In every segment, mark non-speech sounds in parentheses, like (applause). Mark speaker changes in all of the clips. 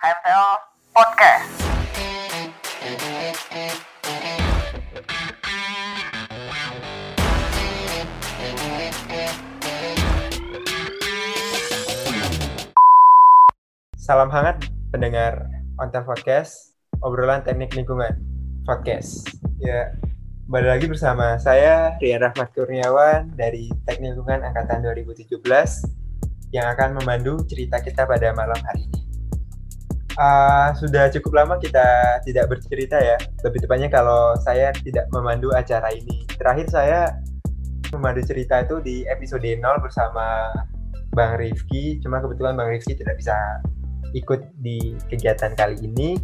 Speaker 1: HMTL Podcast.
Speaker 2: Salam hangat pendengar Ontel Podcast, obrolan teknik lingkungan podcast. Ya, kembali lagi bersama saya Rian Rahmat Kurniawan dari Teknik Lingkungan Angkatan 2017 yang akan memandu cerita kita pada malam hari ini. Uh, sudah cukup lama kita tidak bercerita ya, lebih tepatnya kalau saya tidak memandu acara ini. Terakhir saya memandu cerita itu di episode 0 bersama Bang Rifki, cuma kebetulan Bang Rifki tidak bisa ikut di kegiatan kali ini.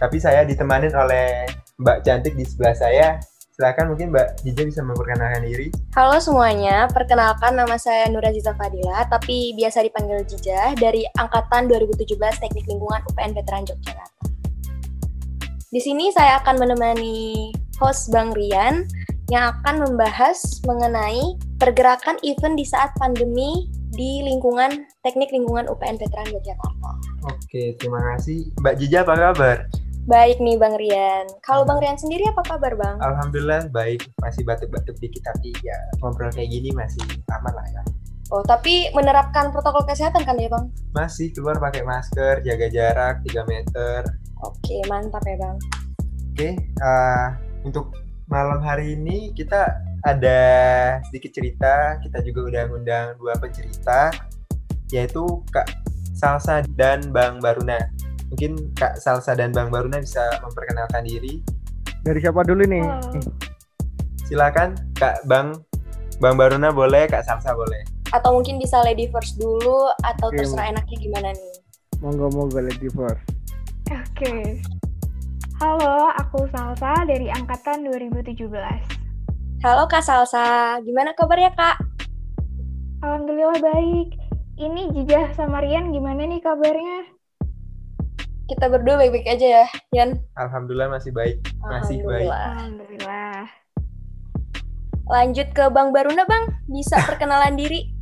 Speaker 2: Tapi saya ditemanin oleh Mbak Cantik di sebelah saya. Silakan mungkin Mbak Jija bisa memperkenalkan diri.
Speaker 3: Halo semuanya, perkenalkan nama saya Nur Aziza Fadila, tapi biasa dipanggil Jija dari Angkatan 2017 Teknik Lingkungan UPN Veteran Yogyakarta. Di sini saya akan menemani host Bang Rian yang akan membahas mengenai pergerakan event di saat pandemi di lingkungan Teknik Lingkungan UPN Veteran Yogyakarta.
Speaker 2: Oke, terima kasih. Mbak Jija apa kabar?
Speaker 3: Baik nih Bang Rian. Kalau Bang Rian sendiri apa kabar Bang?
Speaker 2: Alhamdulillah baik, masih batuk-batuk dikit tapi ya ngobrol kayak gini masih aman lah ya.
Speaker 3: Oh, tapi menerapkan protokol kesehatan kan ya Bang?
Speaker 2: Masih keluar pakai masker, jaga jarak 3 meter.
Speaker 3: Oke, mantap ya Bang.
Speaker 2: Oke, uh, untuk malam hari ini kita ada sedikit cerita. Kita juga udah ngundang dua pencerita, yaitu Kak Salsa dan Bang Baruna. Mungkin Kak Salsa dan Bang Baruna bisa memperkenalkan diri.
Speaker 4: Dari siapa dulu nih?
Speaker 3: Halo.
Speaker 2: Silakan Kak Bang Bang Baruna boleh, Kak Salsa boleh.
Speaker 3: Atau mungkin bisa lady first dulu atau
Speaker 4: Oke.
Speaker 3: terserah enaknya gimana nih?
Speaker 4: Monggo monggo lady first.
Speaker 5: Oke. Halo, aku Salsa dari angkatan 2017.
Speaker 3: Halo Kak Salsa, gimana kabarnya Kak?
Speaker 5: Alhamdulillah baik. Ini Jijah sama Rian gimana nih kabarnya?
Speaker 3: Kita berdua baik-baik aja ya, Yan.
Speaker 2: Alhamdulillah masih baik. Masih baik.
Speaker 3: Alhamdulillah.
Speaker 5: Alhamdulillah.
Speaker 3: Lanjut ke Bang Baruna Bang, bisa (laughs) perkenalan diri?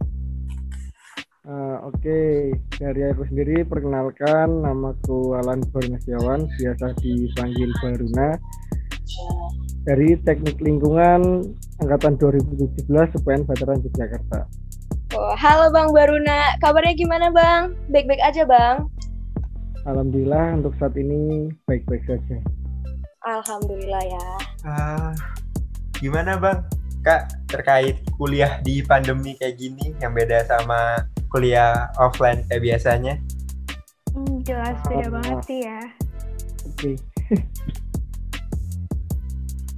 Speaker 4: Eh, Oke, dari aku sendiri perkenalkan namaku Alan Barnasiawan, biasa dipanggil Baruna. Dari Teknik Lingkungan Angkatan 2017 UPN Veteran Yogyakarta.
Speaker 3: Oh, halo Bang Baruna, kabarnya gimana Bang? Baik-baik aja Bang?
Speaker 4: Alhamdulillah untuk saat ini baik-baik saja.
Speaker 3: Alhamdulillah ya.
Speaker 2: Ah, gimana Bang? Kak, terkait kuliah di pandemi kayak gini yang beda sama kuliah offline kayak biasanya?
Speaker 5: Hmm, jelas beda banget sih ya.
Speaker 4: Oke, (laughs)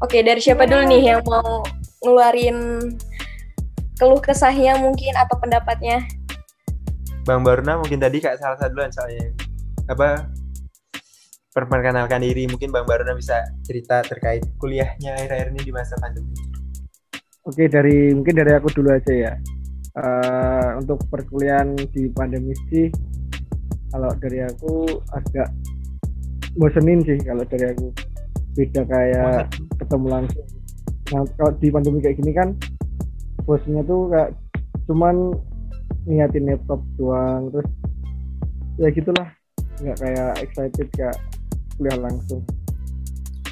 Speaker 3: Oke, dari siapa dulu nih yang mau ngeluarin keluh kesahnya mungkin atau pendapatnya?
Speaker 2: Bang Baruna mungkin tadi Kak salah satu duluan soalnya apa perkenalkan diri mungkin Bang Baruna bisa cerita terkait kuliahnya akhir-akhir ini di masa pandemi.
Speaker 4: Oke dari mungkin dari aku dulu aja ya. Eh, untuk perkuliahan di pandemi sih, kalau dari aku agak bosenin sih kalau dari aku. Beda kayak ketemu langsung. Nah, kalau di pandemi kayak gini kan, bosnya tuh kayak cuman niatin laptop doang, terus ya gitulah, nggak kayak excited kayak kuliah langsung.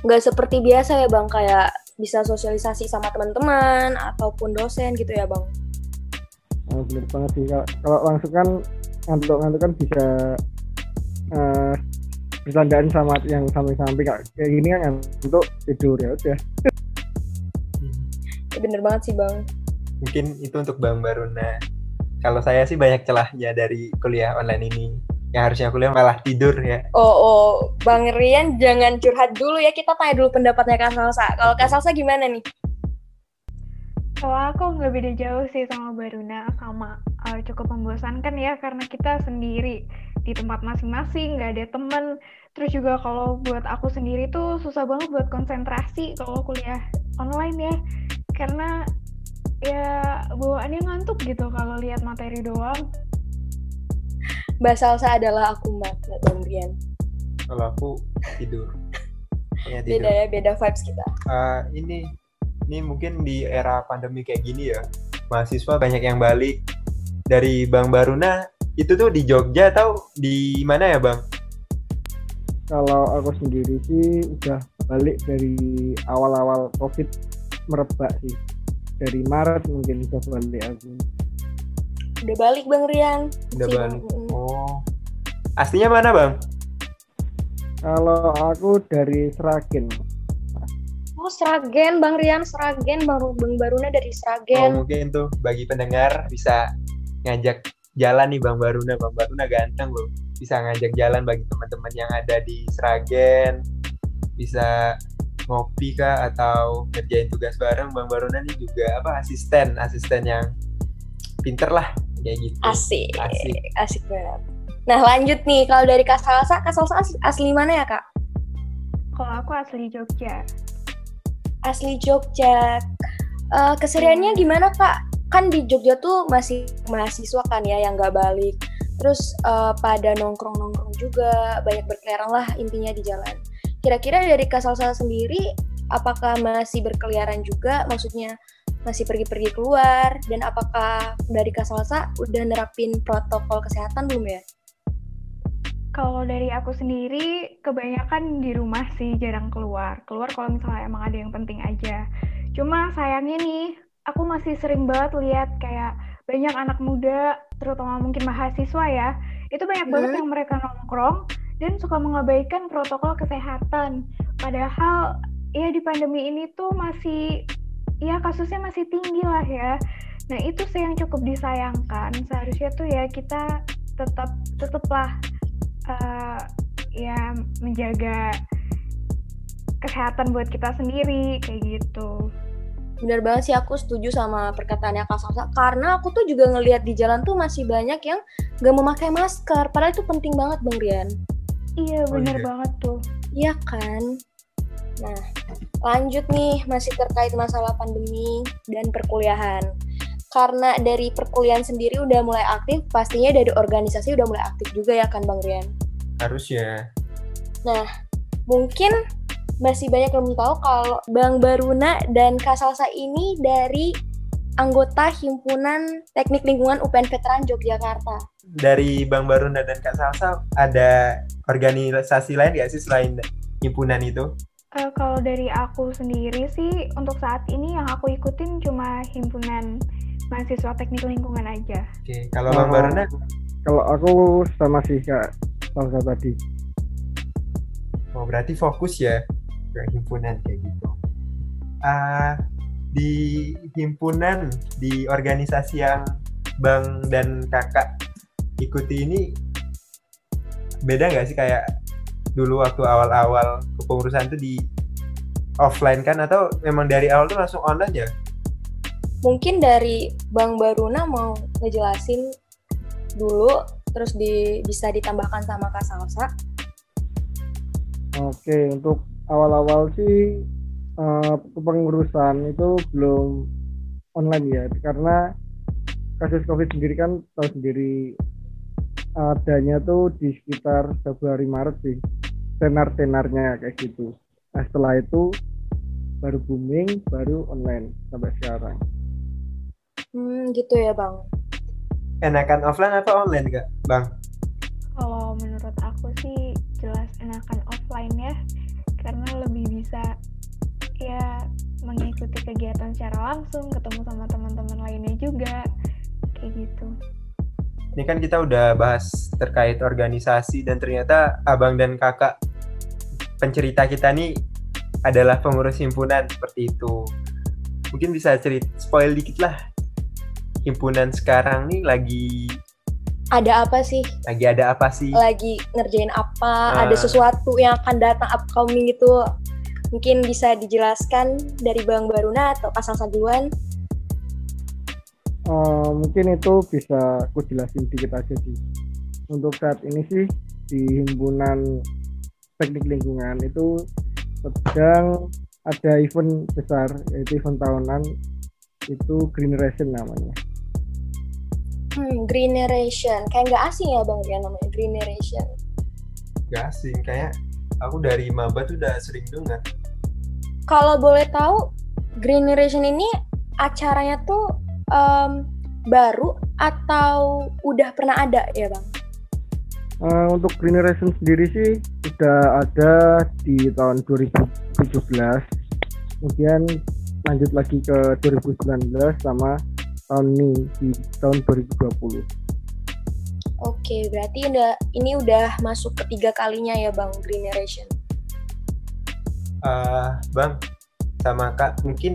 Speaker 3: Nggak seperti biasa ya Bang, kayak bisa sosialisasi sama teman-teman ataupun dosen gitu ya Bang?
Speaker 4: Nah, bener banget sih kalau, kalau langsung kan ngantuk-ngantuk kan bisa eh bercandaan sama yang samping-samping kayak kayak gini kan untuk tidur ya udah (laughs)
Speaker 3: Ya, bener banget sih Bang.
Speaker 2: Mungkin itu untuk Bang Baruna. Kalau saya sih banyak celahnya dari kuliah online ini. Yang harusnya kuliah malah tidur ya.
Speaker 3: Oh, oh, Bang Rian jangan curhat dulu ya, kita tanya dulu pendapatnya Kak Salsa. Kalau Kak Salsa gimana nih?
Speaker 5: Kalau aku nggak beda jauh sih sama Baruna, sama eh, cukup membosankan ya karena kita sendiri di tempat masing-masing, nggak ada temen. Terus juga kalau buat aku sendiri tuh susah banget buat konsentrasi kalau kuliah online ya, karena ya bawaannya ngantuk gitu kalau lihat materi doang.
Speaker 3: Mbak Salsa adalah aku Mbak, nggak Bang Rian.
Speaker 2: Kalau aku tidur. Hanya tidur.
Speaker 3: Beda ya, beda vibes kita.
Speaker 2: Eh, ini ini mungkin di era pandemi kayak gini ya mahasiswa banyak yang balik dari Bang Baruna itu tuh di Jogja atau di mana ya Bang
Speaker 4: kalau aku sendiri sih udah balik dari awal-awal covid merebak sih dari Maret mungkin udah balik aku
Speaker 3: Udah balik Bang Rian.
Speaker 2: Udah balik. Oh. Aslinya mana, Bang?
Speaker 4: kalau aku dari Seragen
Speaker 3: Oh, Sragen Bang Rian, Sragen Bang, Bang Baruna dari
Speaker 2: Oh,
Speaker 3: Sragen.
Speaker 2: mungkin tuh bagi pendengar bisa ngajak jalan nih Bang Baruna. Bang Baruna ganteng loh. Bisa ngajak jalan bagi teman-teman yang ada di Sragen. Bisa ngopi kah atau ngerjain tugas bareng Bang Baruna nih juga apa asisten asisten yang pinter lah kayak gitu
Speaker 3: Asik.
Speaker 2: Asik.
Speaker 3: Asik banget. Nah, lanjut nih kalau dari Kak Salsa, Kak Salsa asli, asli mana ya, Kak?
Speaker 5: Kalau aku asli Jogja.
Speaker 3: Asli Jogja. Eh, keseriannya gimana, Kak? Kan di Jogja tuh masih mahasiswa kan ya yang nggak balik. Terus eh, pada nongkrong-nongkrong juga, banyak berkeliaran lah intinya di jalan. Kira-kira dari Kak Salsa sendiri, apakah masih berkeliaran juga? Maksudnya masih pergi-pergi keluar? Dan apakah dari Kak Salsa udah nerapin protokol kesehatan belum ya?
Speaker 5: Kalau dari aku sendiri, kebanyakan di rumah sih jarang keluar. Keluar kalau misalnya emang ada yang penting aja. Cuma sayangnya nih, aku masih sering banget lihat kayak banyak anak muda, terutama mungkin mahasiswa ya, itu banyak banget
Speaker 3: Hmm.
Speaker 5: yang mereka nongkrong dan suka mengabaikan protokol kesehatan. Padahal ya di pandemi ini tuh masih, ya kasusnya masih tinggi lah ya. Nah itu sih yang cukup disayangkan. Seharusnya tuh ya kita tetap tetaplah eh, ya menjaga kesehatan buat kita sendiri kayak gitu.
Speaker 3: Bener banget sih aku setuju sama perkataannya Kak Salsa karena aku tuh juga ngelihat di jalan tuh masih banyak yang gak memakai masker padahal itu penting banget Bang Rian
Speaker 5: Iya
Speaker 2: Oh,
Speaker 5: bener
Speaker 2: iya.
Speaker 5: banget tuh.
Speaker 3: iya kan nah lanjut nih masih terkait masalah pandemi dan perkuliahan. Karena dari perkuliahan sendiri udah mulai aktif pastinya dari organisasi udah mulai aktif juga ya kan Bang Rian?
Speaker 2: Harusnya.
Speaker 3: Mungkin masih banyak yang belum tahu kalau Bang Baruna dan Kak Salsa ini dari anggota himpunan teknik lingkungan UPN Veteran Yogyakarta.
Speaker 2: dari Bang Baruna dan Kak Salsa ada organisasi lain gak sih selain himpunan itu
Speaker 5: Eh, kalau dari aku sendiri sih untuk saat ini yang aku ikutin cuma himpunan mahasiswa teknik lingkungan aja.
Speaker 2: Oke, kalau Bang
Speaker 4: Oh.
Speaker 2: Baruna,
Speaker 4: kalau aku sama sih kak Salsa tadi
Speaker 2: oh berarti fokus ya ke himpunan kayak gitu. Ah, di himpunan, di organisasi yang Bang dan Kakak ikuti ini beda nggak sih kayak dulu waktu awal-awal kepengurusan itu di offline kan atau memang dari awal tuh langsung online ya?
Speaker 3: Mungkin dari Bang Baruna mau ngejelasin dulu terus di, bisa ditambahkan sama Kak Salsa.
Speaker 4: Oke, untuk awal-awal sih kepengurusan itu belum online ya, karena kasus COVID sendiri kan tahu sendiri adanya tuh di sekitar Februari Maret sih, tenar-tenarnya kayak gitu. Nah setelah itu baru booming, baru online sampai sekarang.
Speaker 3: Hmm, gitu ya Bang.
Speaker 2: Enakan offline atau online kak, Bang?
Speaker 5: Kalau menurut aku sih jelas enakan offline ya, karena lebih bisa ya mengikuti kegiatan secara langsung, ketemu sama teman-teman lainnya juga, kayak gitu.
Speaker 2: Ini kan kita udah bahas terkait organisasi dan ternyata abang dan kakak pencerita kita nih adalah pengurus himpunan seperti itu. Mungkin bisa cerit spoil dikit lah. Himpunan sekarang nih lagi
Speaker 3: Ada apa sih?
Speaker 2: lagi ada apa sih?
Speaker 3: Lagi ngerjain apa?
Speaker 2: Ah.
Speaker 3: Ada sesuatu yang akan datang upcoming gitu? Mungkin bisa dijelaskan dari Bang Baruna atau Kak Salsa duluan.
Speaker 4: Eh, mungkin itu bisa aku jelasin dikit aja sih. Untuk saat ini sih di himpunan teknik lingkungan itu sedang ada event besar yaitu event tahunan itu Greeneration namanya.
Speaker 3: Hmm, Greeneration. Kayak nggak asing ya Bang Rian namanya Greeneration.
Speaker 2: Gak asing, kayak aku dari maba tuh udah sering dengar.
Speaker 3: Kalau boleh tahu, Greeneration ini acaranya tuh em, baru atau udah pernah ada ya Bang?
Speaker 4: Uh, untuk Green Generation sendiri sih sudah ada di tahun 2017 kemudian lanjut lagi ke 2019 sama tahun ini di tahun 2020
Speaker 3: Oke, berarti udah ini udah masuk ketiga kalinya ya Bang Green Generation.
Speaker 2: Uh, bang, sama Kak, mungkin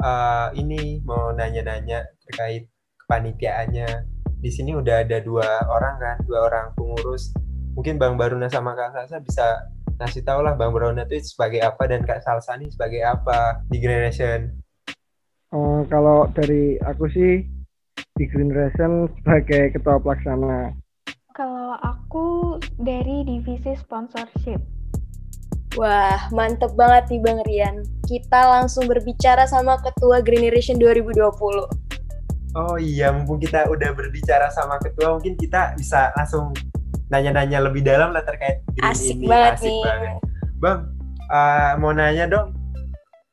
Speaker 2: uh, ini mau nanya-nanya terkait kepanitiaannya. Di sini udah ada dua orang kan, dua orang pengurus. Mungkin Bang Baruna sama Kak Salsa bisa ngasih tau lah Bang Baruna itu sebagai apa dan Kak Salsa ini sebagai apa di Generation.
Speaker 4: Uh, kalau dari aku sih di Green Generation sebagai ketua pelaksana.
Speaker 5: Kalau aku dari divisi sponsorship.
Speaker 3: Wah, mantep banget nih Bang Rian. Kita langsung berbicara sama Ketua Green Generation 2020.
Speaker 2: Oh iya, mumpung kita udah berbicara sama Ketua, mungkin kita bisa langsung nanya-nanya lebih dalam lah terkait Green
Speaker 3: Asik
Speaker 2: ini.
Speaker 3: banget
Speaker 2: Asik
Speaker 3: nih.
Speaker 2: banget. Bang, uh, mau nanya dong,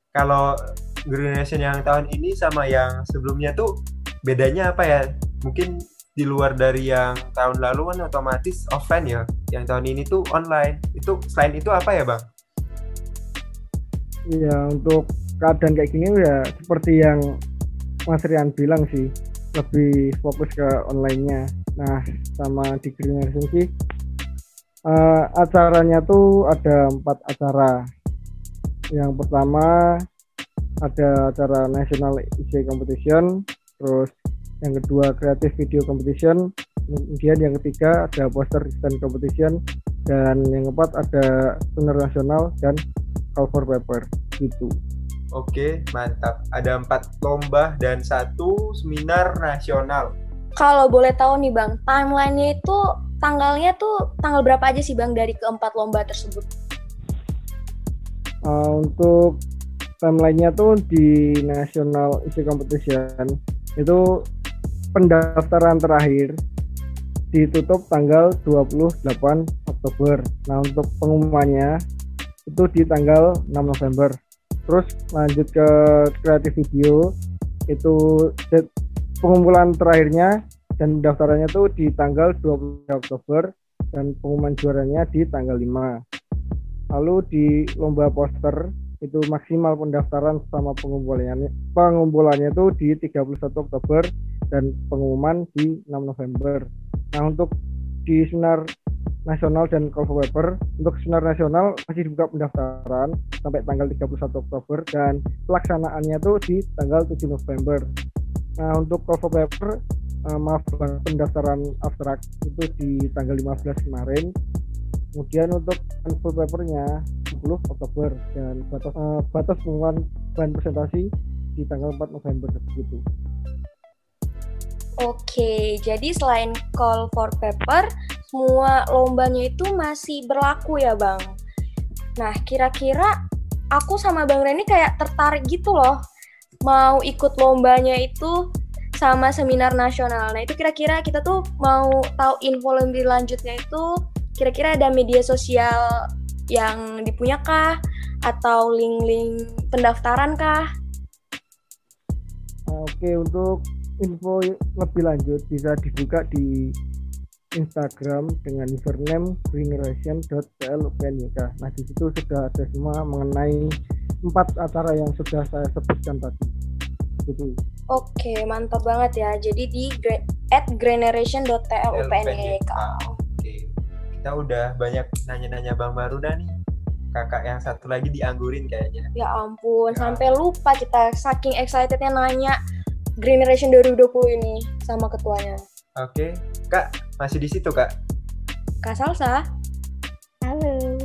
Speaker 2: kalau Green Generation yang tahun ini sama yang sebelumnya tuh bedanya apa ya? Mungkin di luar dari yang tahun lalu kan otomatis offline ya. Yang tahun ini tuh online. Itu selain itu apa ya, Bang?
Speaker 4: Iya, untuk keadaan kayak gini ya seperti yang Mas Rian bilang sih, lebih fokus ke online-nya. Nah, sama di Green sih uh, acaranya tuh ada empat acara. Yang pertama ada acara National Essay Competition, terus yang kedua Creative Video Competition, kemudian yang ketiga ada Poster Design Competition, dan yang keempat ada Seminar Nasional dan Call for Paper gitu.
Speaker 2: Oke, mantap. Ada empat lomba dan satu seminar nasional.
Speaker 3: Kalau boleh tahu nih Bang, timelinenya itu tanggalnya tuh tanggal berapa aja sih Bang dari keempat lomba tersebut?
Speaker 4: Uh, untuk timelinenya tuh di National Essay Competition itu pendaftaran terakhir ditutup tanggal 28 Oktober. Nah untuk pengumumannya itu di tanggal 6 November. Terus lanjut ke kreatif video itu pengumpulan terakhirnya dan pendaftarannya tuh di tanggal 20 Oktober dan pengumuman juaranya di tanggal 5. Lalu di lomba poster itu maksimal pendaftaran sama pengumpulannya pengumpulannya itu di 31 Oktober dan pengumuman di 6 November. Nah untuk di seminar nasional dan call for paper untuk seminar nasional masih dibuka pendaftaran sampai tanggal 31 Oktober dan pelaksanaannya tuh di tanggal 7 November. Nah untuk call for paper uh, maaf pendaftaran abstrak itu di tanggal 15 kemarin. Kemudian untuk full papernya 10 Oktober dan batas uh, batas pengumuman bahan presentasi di tanggal 4 November begitu.
Speaker 3: Oke, jadi selain call for paper, semua lombanya itu masih berlaku ya Bang? Nah, kira-kira aku sama Bang Reni kayak tertarik gitu loh, mau ikut lombanya itu sama seminar nasional. Nah, itu kira-kira kita tuh mau tahu info lebih lanjutnya itu, kira-kira ada media sosial yang dipunyakah? Atau link-link pendaftaran kah?
Speaker 4: Oke, untuk info lebih lanjut bisa dibuka di Instagram dengan username greeneration.plupnyk. Nah di situ sudah ada semua mengenai empat acara yang sudah saya sebutkan tadi. Gitu.
Speaker 3: Oke, mantap banget ya. Jadi di at greeneration.tlupnyk.
Speaker 2: Oke, kita udah banyak nanya-nanya Bang Baruda nih. Kakak yang satu lagi dianggurin kayaknya.
Speaker 3: Ya ampun, sampai lupa kita saking excitednya nanya Generation 2020 ini sama ketuanya.
Speaker 2: Oke, Kak, masih di situ, Kak?
Speaker 3: Kak Salsa?
Speaker 5: Halo.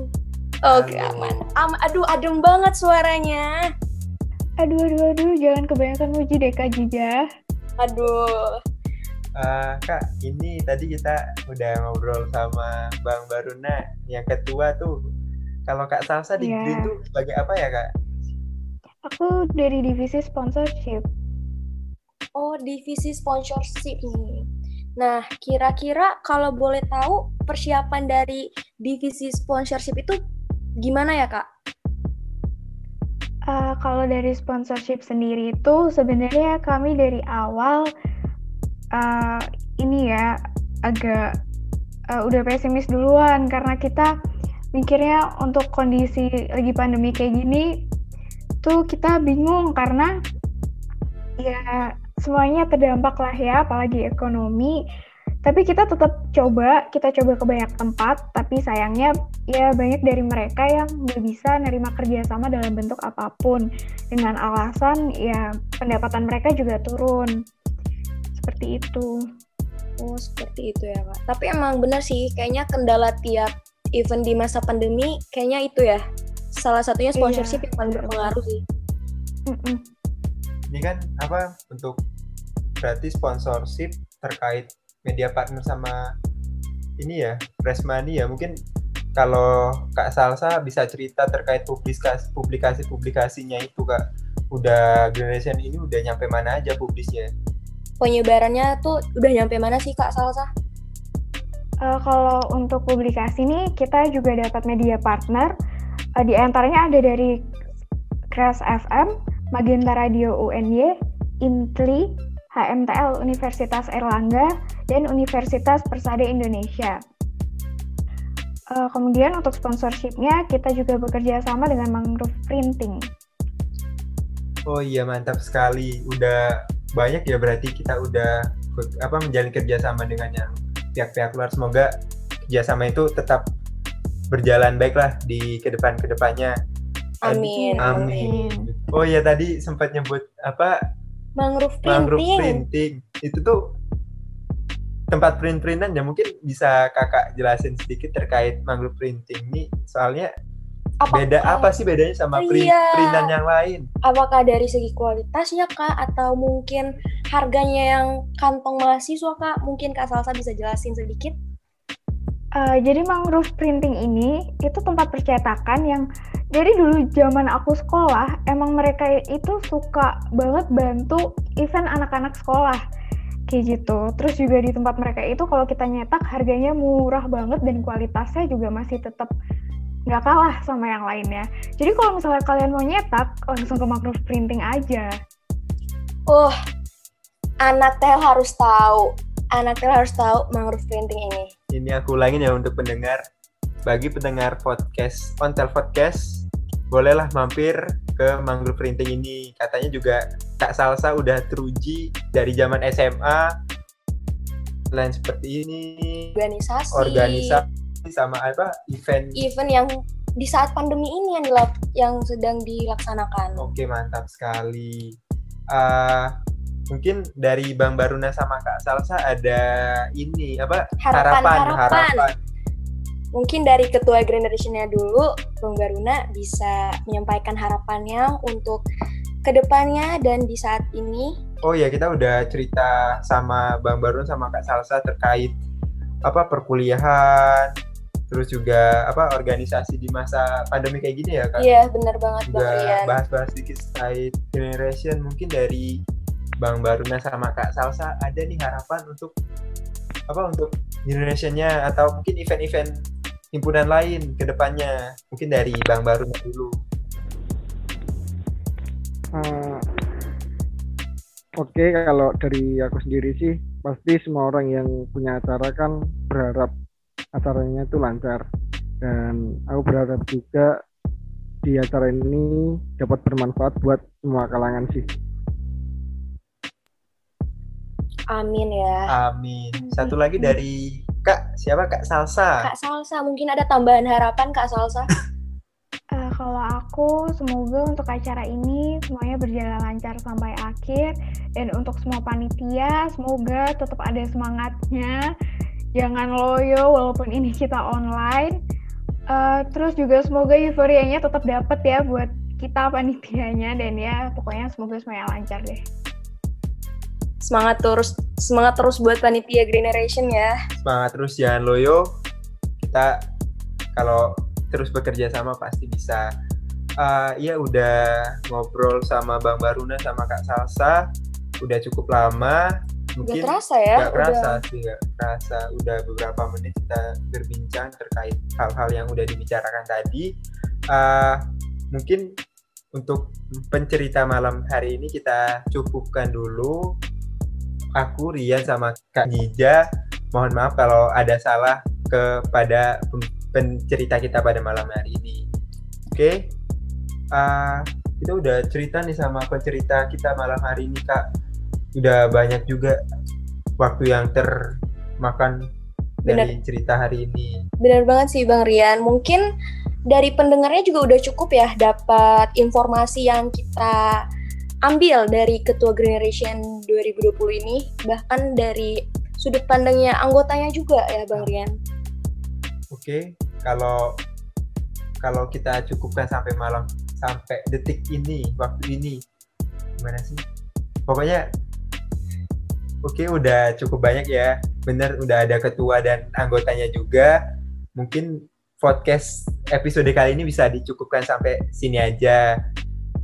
Speaker 3: Oke,
Speaker 2: Halo.
Speaker 3: aman. Am aduh, adem banget suaranya.
Speaker 5: Aduh, aduh, aduh, jangan kebanyakan muji deh Kak Jija.
Speaker 3: Aduh.
Speaker 2: Eh, Kak, ini tadi kita udah ngobrol sama Bang Baruna yang ketua tuh. Kalau Kak Salsa di
Speaker 5: Iya.
Speaker 2: Green tuh sebagai apa ya, Kak?
Speaker 5: Aku dari divisi sponsorship.
Speaker 3: Oh, divisi sponsorship nih. Nah, kira-kira kalau boleh tahu persiapan dari divisi sponsorship itu gimana ya, Kak?
Speaker 5: Uh, kalau dari sponsorship sendiri itu sebenarnya kami dari awal uh, ini ya agak uh, udah pesimis duluan karena kita mikirnya untuk kondisi lagi pandemi kayak gini tuh kita bingung karena ya semuanya terdampak lah ya apalagi ekonomi. Tapi kita tetap coba kita coba ke banyak tempat tapi sayangnya ya banyak dari mereka yang nggak bisa nerima kerjasama dalam bentuk apa pun. Dengan alasan ya pendapatan mereka juga turun. Seperti itu.
Speaker 3: Oh seperti itu ya kak. Tapi emang benar sih kayaknya kendala tiap event di masa pandemi kayaknya itu ya. Salah satunya
Speaker 5: Iya.
Speaker 3: sponsorship yang paling berpengaruh sih.
Speaker 5: Mm-mm.
Speaker 2: Ini kan apa untuk berarti sponsorship terkait media partner sama ini ya press money ya. Mungkin kalau Kak Salsa bisa cerita terkait publikasi publikasi publikasinya itu Kak. Udah generation ini udah nyampe mana aja publisnya?
Speaker 3: Penyebarannya tuh udah nyampe mana sih kak Salsa?
Speaker 5: Uh, kalau untuk publikasi nih kita juga dapat media partner. Uh, di antaranya ada dari Kras FM, Magenta Radio UNY, IMTLI, HMTL Universitas Erlangga, dan Universitas Persada Indonesia. Uh, kemudian untuk sponsorshipnya kita juga bekerja sama dengan Mangrove Printing.
Speaker 2: Oh iya mantap sekali udah banyak ya berarti kita udah apa menjalin kerjasama dengan yang pihak-pihak luar semoga kerjasama itu tetap berjalan baiklah di ke depan ke depannya
Speaker 3: Amin.
Speaker 2: Amin. Oh iya tadi sempat nyebut apa
Speaker 3: Mangrove
Speaker 2: mangrove
Speaker 3: printing.
Speaker 2: printing. Itu tuh tempat print-printan ya mungkin bisa kakak jelasin sedikit terkait mangrove printing ini soalnya
Speaker 3: Apakah-
Speaker 2: beda apa sih bedanya sama print
Speaker 3: Iya.
Speaker 2: printan yang lain?
Speaker 3: Apakah dari segi kualitasnya kak atau mungkin harganya yang kantong mahasiswa kak? Mungkin kak Salsa bisa jelasin sedikit?
Speaker 5: Uh, jadi mangrove printing ini itu tempat percetakan yang dari dulu zaman aku sekolah emang mereka itu suka banget bantu event anak-anak sekolah kayak gitu. Terus juga di tempat mereka itu kalau kita nyetak harganya murah banget dan kualitasnya juga masih tetap nggak kalah sama yang lainnya. Jadi kalau misalnya kalian mau nyetak langsung ke mangrove printing aja.
Speaker 3: Oh, anak tel harus tahu. Anak tel harus tahu mangrove printing ini.
Speaker 2: Ini aku ulangin ya untuk pendengar. Bagi pendengar podcast, Ontel Podcast, bolehlah mampir ke Mangrove Printing ini. Katanya juga Kak Salsa udah teruji dari zaman SMA. Lain seperti ini,
Speaker 3: Organisasi.
Speaker 2: organisasi sama apa event.
Speaker 3: Event yang di saat pandemi ini yang dilak- yang sedang dilaksanakan.
Speaker 2: Oke mantap sekali. Ah, mungkin dari Bang Baruna sama Kak Salsa ada ini apa
Speaker 3: Harapan-harapan. Mungkin dari ketua generation-nya dulu, Bang Garuna bisa menyampaikan harapannya untuk ke depannya dan di saat ini.
Speaker 2: Oh ya kita udah cerita sama Bang Barun sama Kak Salsa terkait apa perkuliahan, terus juga apa organisasi di masa pandemi kayak gini ya Kak.
Speaker 3: Iya, benar banget Bang
Speaker 2: Juga
Speaker 3: Rian.
Speaker 2: bahas-bahas sedikit terkait generation mungkin dari Bang Baruna sama Kak Salsa ada nih harapan untuk apa untuk generationnya atau mungkin event-event himpunan lain ke depannya. Mungkin dari Bang Baruna dulu.
Speaker 4: Eh, Oke, kalau dari aku sendiri sih, pasti semua orang yang punya acara kan berharap acaranya itu lancar. Dan aku berharap juga di acara ini dapat bermanfaat buat semua kalangan sih.
Speaker 3: Amin ya.
Speaker 2: Amin. Satu lagi dari Kak, siapa Kak Salsa?
Speaker 3: Kak Salsa, mungkin ada tambahan harapan Kak Salsa? (laughs)
Speaker 5: Eh, kalau aku semoga untuk acara ini semuanya berjalan lancar sampai akhir dan untuk semua panitia semoga tetap ada semangatnya jangan loyo walaupun ini kita online Eh, terus juga semoga euforianya tetap dapat ya buat kita panitianya dan ya pokoknya semoga semuanya lancar deh
Speaker 3: Semangat terus semangat terus buat panitia Generation ya.
Speaker 2: semangat terus jangan loyo. Kita kalau terus bekerja sama pasti bisa. Eh, ya udah ngobrol sama Bang Baruna sama Kak Salsa. Udah cukup lama.
Speaker 3: Gak
Speaker 2: mungkin
Speaker 3: terasa ya,
Speaker 2: nggak kerasa
Speaker 3: udah.
Speaker 2: sih nggak kerasa. Udah beberapa menit kita berbincang terkait hal-hal yang udah dibicarakan tadi. Eh, mungkin untuk pencerita malam hari ini kita cukupkan dulu aku Rian sama Kak Jija mohon maaf kalau ada salah kepada pencerita kita pada malam hari ini. Oke, Ah, kita udah cerita nih sama pencerita kita malam hari ini kak. Udah banyak juga waktu yang termakan dari cerita hari ini.
Speaker 3: Benar banget sih Bang Rian. Mungkin dari pendengarnya juga udah cukup ya dapat informasi yang kita ambil dari Ketua Generation 2020 ini, bahkan dari sudut pandangnya anggotanya juga ya Bang Rian.
Speaker 2: Oke, kalau kalau kita cukupkan sampai malam sampai detik ini, waktu ini, gimana sih? Pokoknya, oke udah cukup banyak ya. Bener, udah ada ketua dan anggotanya juga. Mungkin podcast episode kali ini bisa dicukupkan sampai sini aja.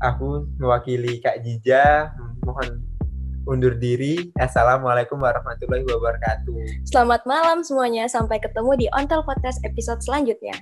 Speaker 2: Aku mewakili Kak Jija, mohon undur diri. Assalamualaikum warahmatullahi wabarakatuh.
Speaker 3: Selamat malam semuanya, sampai ketemu di Ontel Podcast episode selanjutnya.